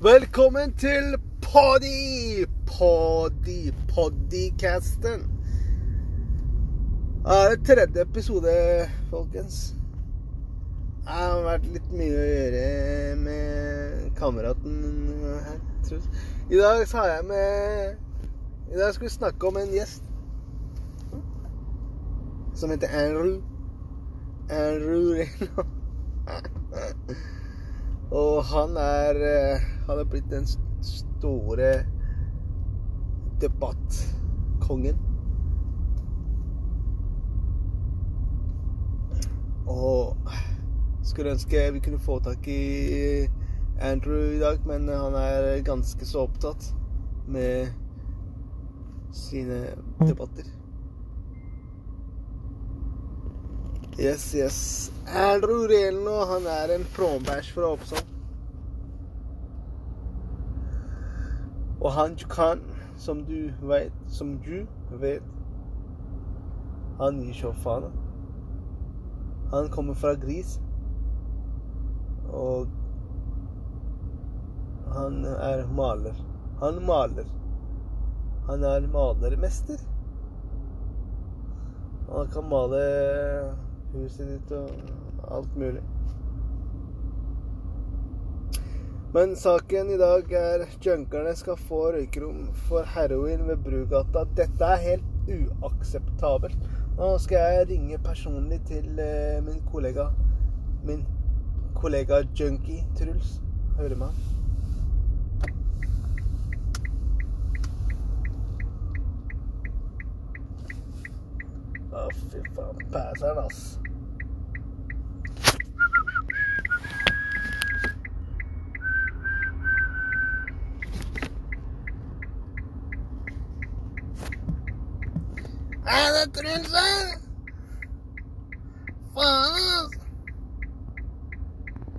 Velkommen til Poddy! Poddy, Poddycasten. Det er tredje episode, folkens. Det har vært litt mye å gjøre med kameraten her. Tror jeg. I dag så har jeg med I dag skal vi snakke om en gjest som heter Andrew. Andrew Reno. Og han er eh, Han er blitt den store debattkongen. Og skulle ønske vi kunne få tak i Andrew i dag, men han er ganske så opptatt med sine debatter. Yes, yes. Andrew Relno, han er en pråmbæsj fra Oppsal. Og han kan, som du vet Som du vet Han gir så faen. Han kommer fra Gris. Og han er maler. Han maler. Han er malermester. Han kan male huset ditt og alt mulig. Men saken i dag er junkerne skal få røykerom for heroin ved Brugata. Dette er helt uakseptabelt. Nå skal jeg ringe personlig til eh, min kollega Min kollega junkie Truls. Hører han. Å, fy faen. Pæseren, ass. Er det Truls her? Faen,